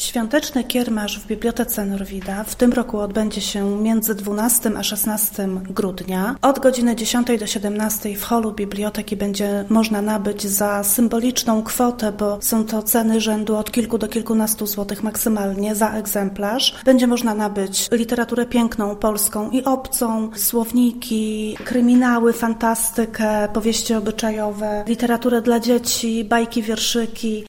Świąteczny kiermasz w Bibliotece Norwida w tym roku odbędzie się między 12 a 16 grudnia. Od godziny 10 do 17 w holu biblioteki będzie można nabyć za symboliczną kwotę, bo są to ceny rzędu od kilku do kilkunastu złotych maksymalnie za egzemplarz. Będzie można nabyć literaturę piękną, polską i obcą, słowniki, kryminały, fantastykę, powieści obyczajowe, literaturę dla dzieci, bajki, wierszyki,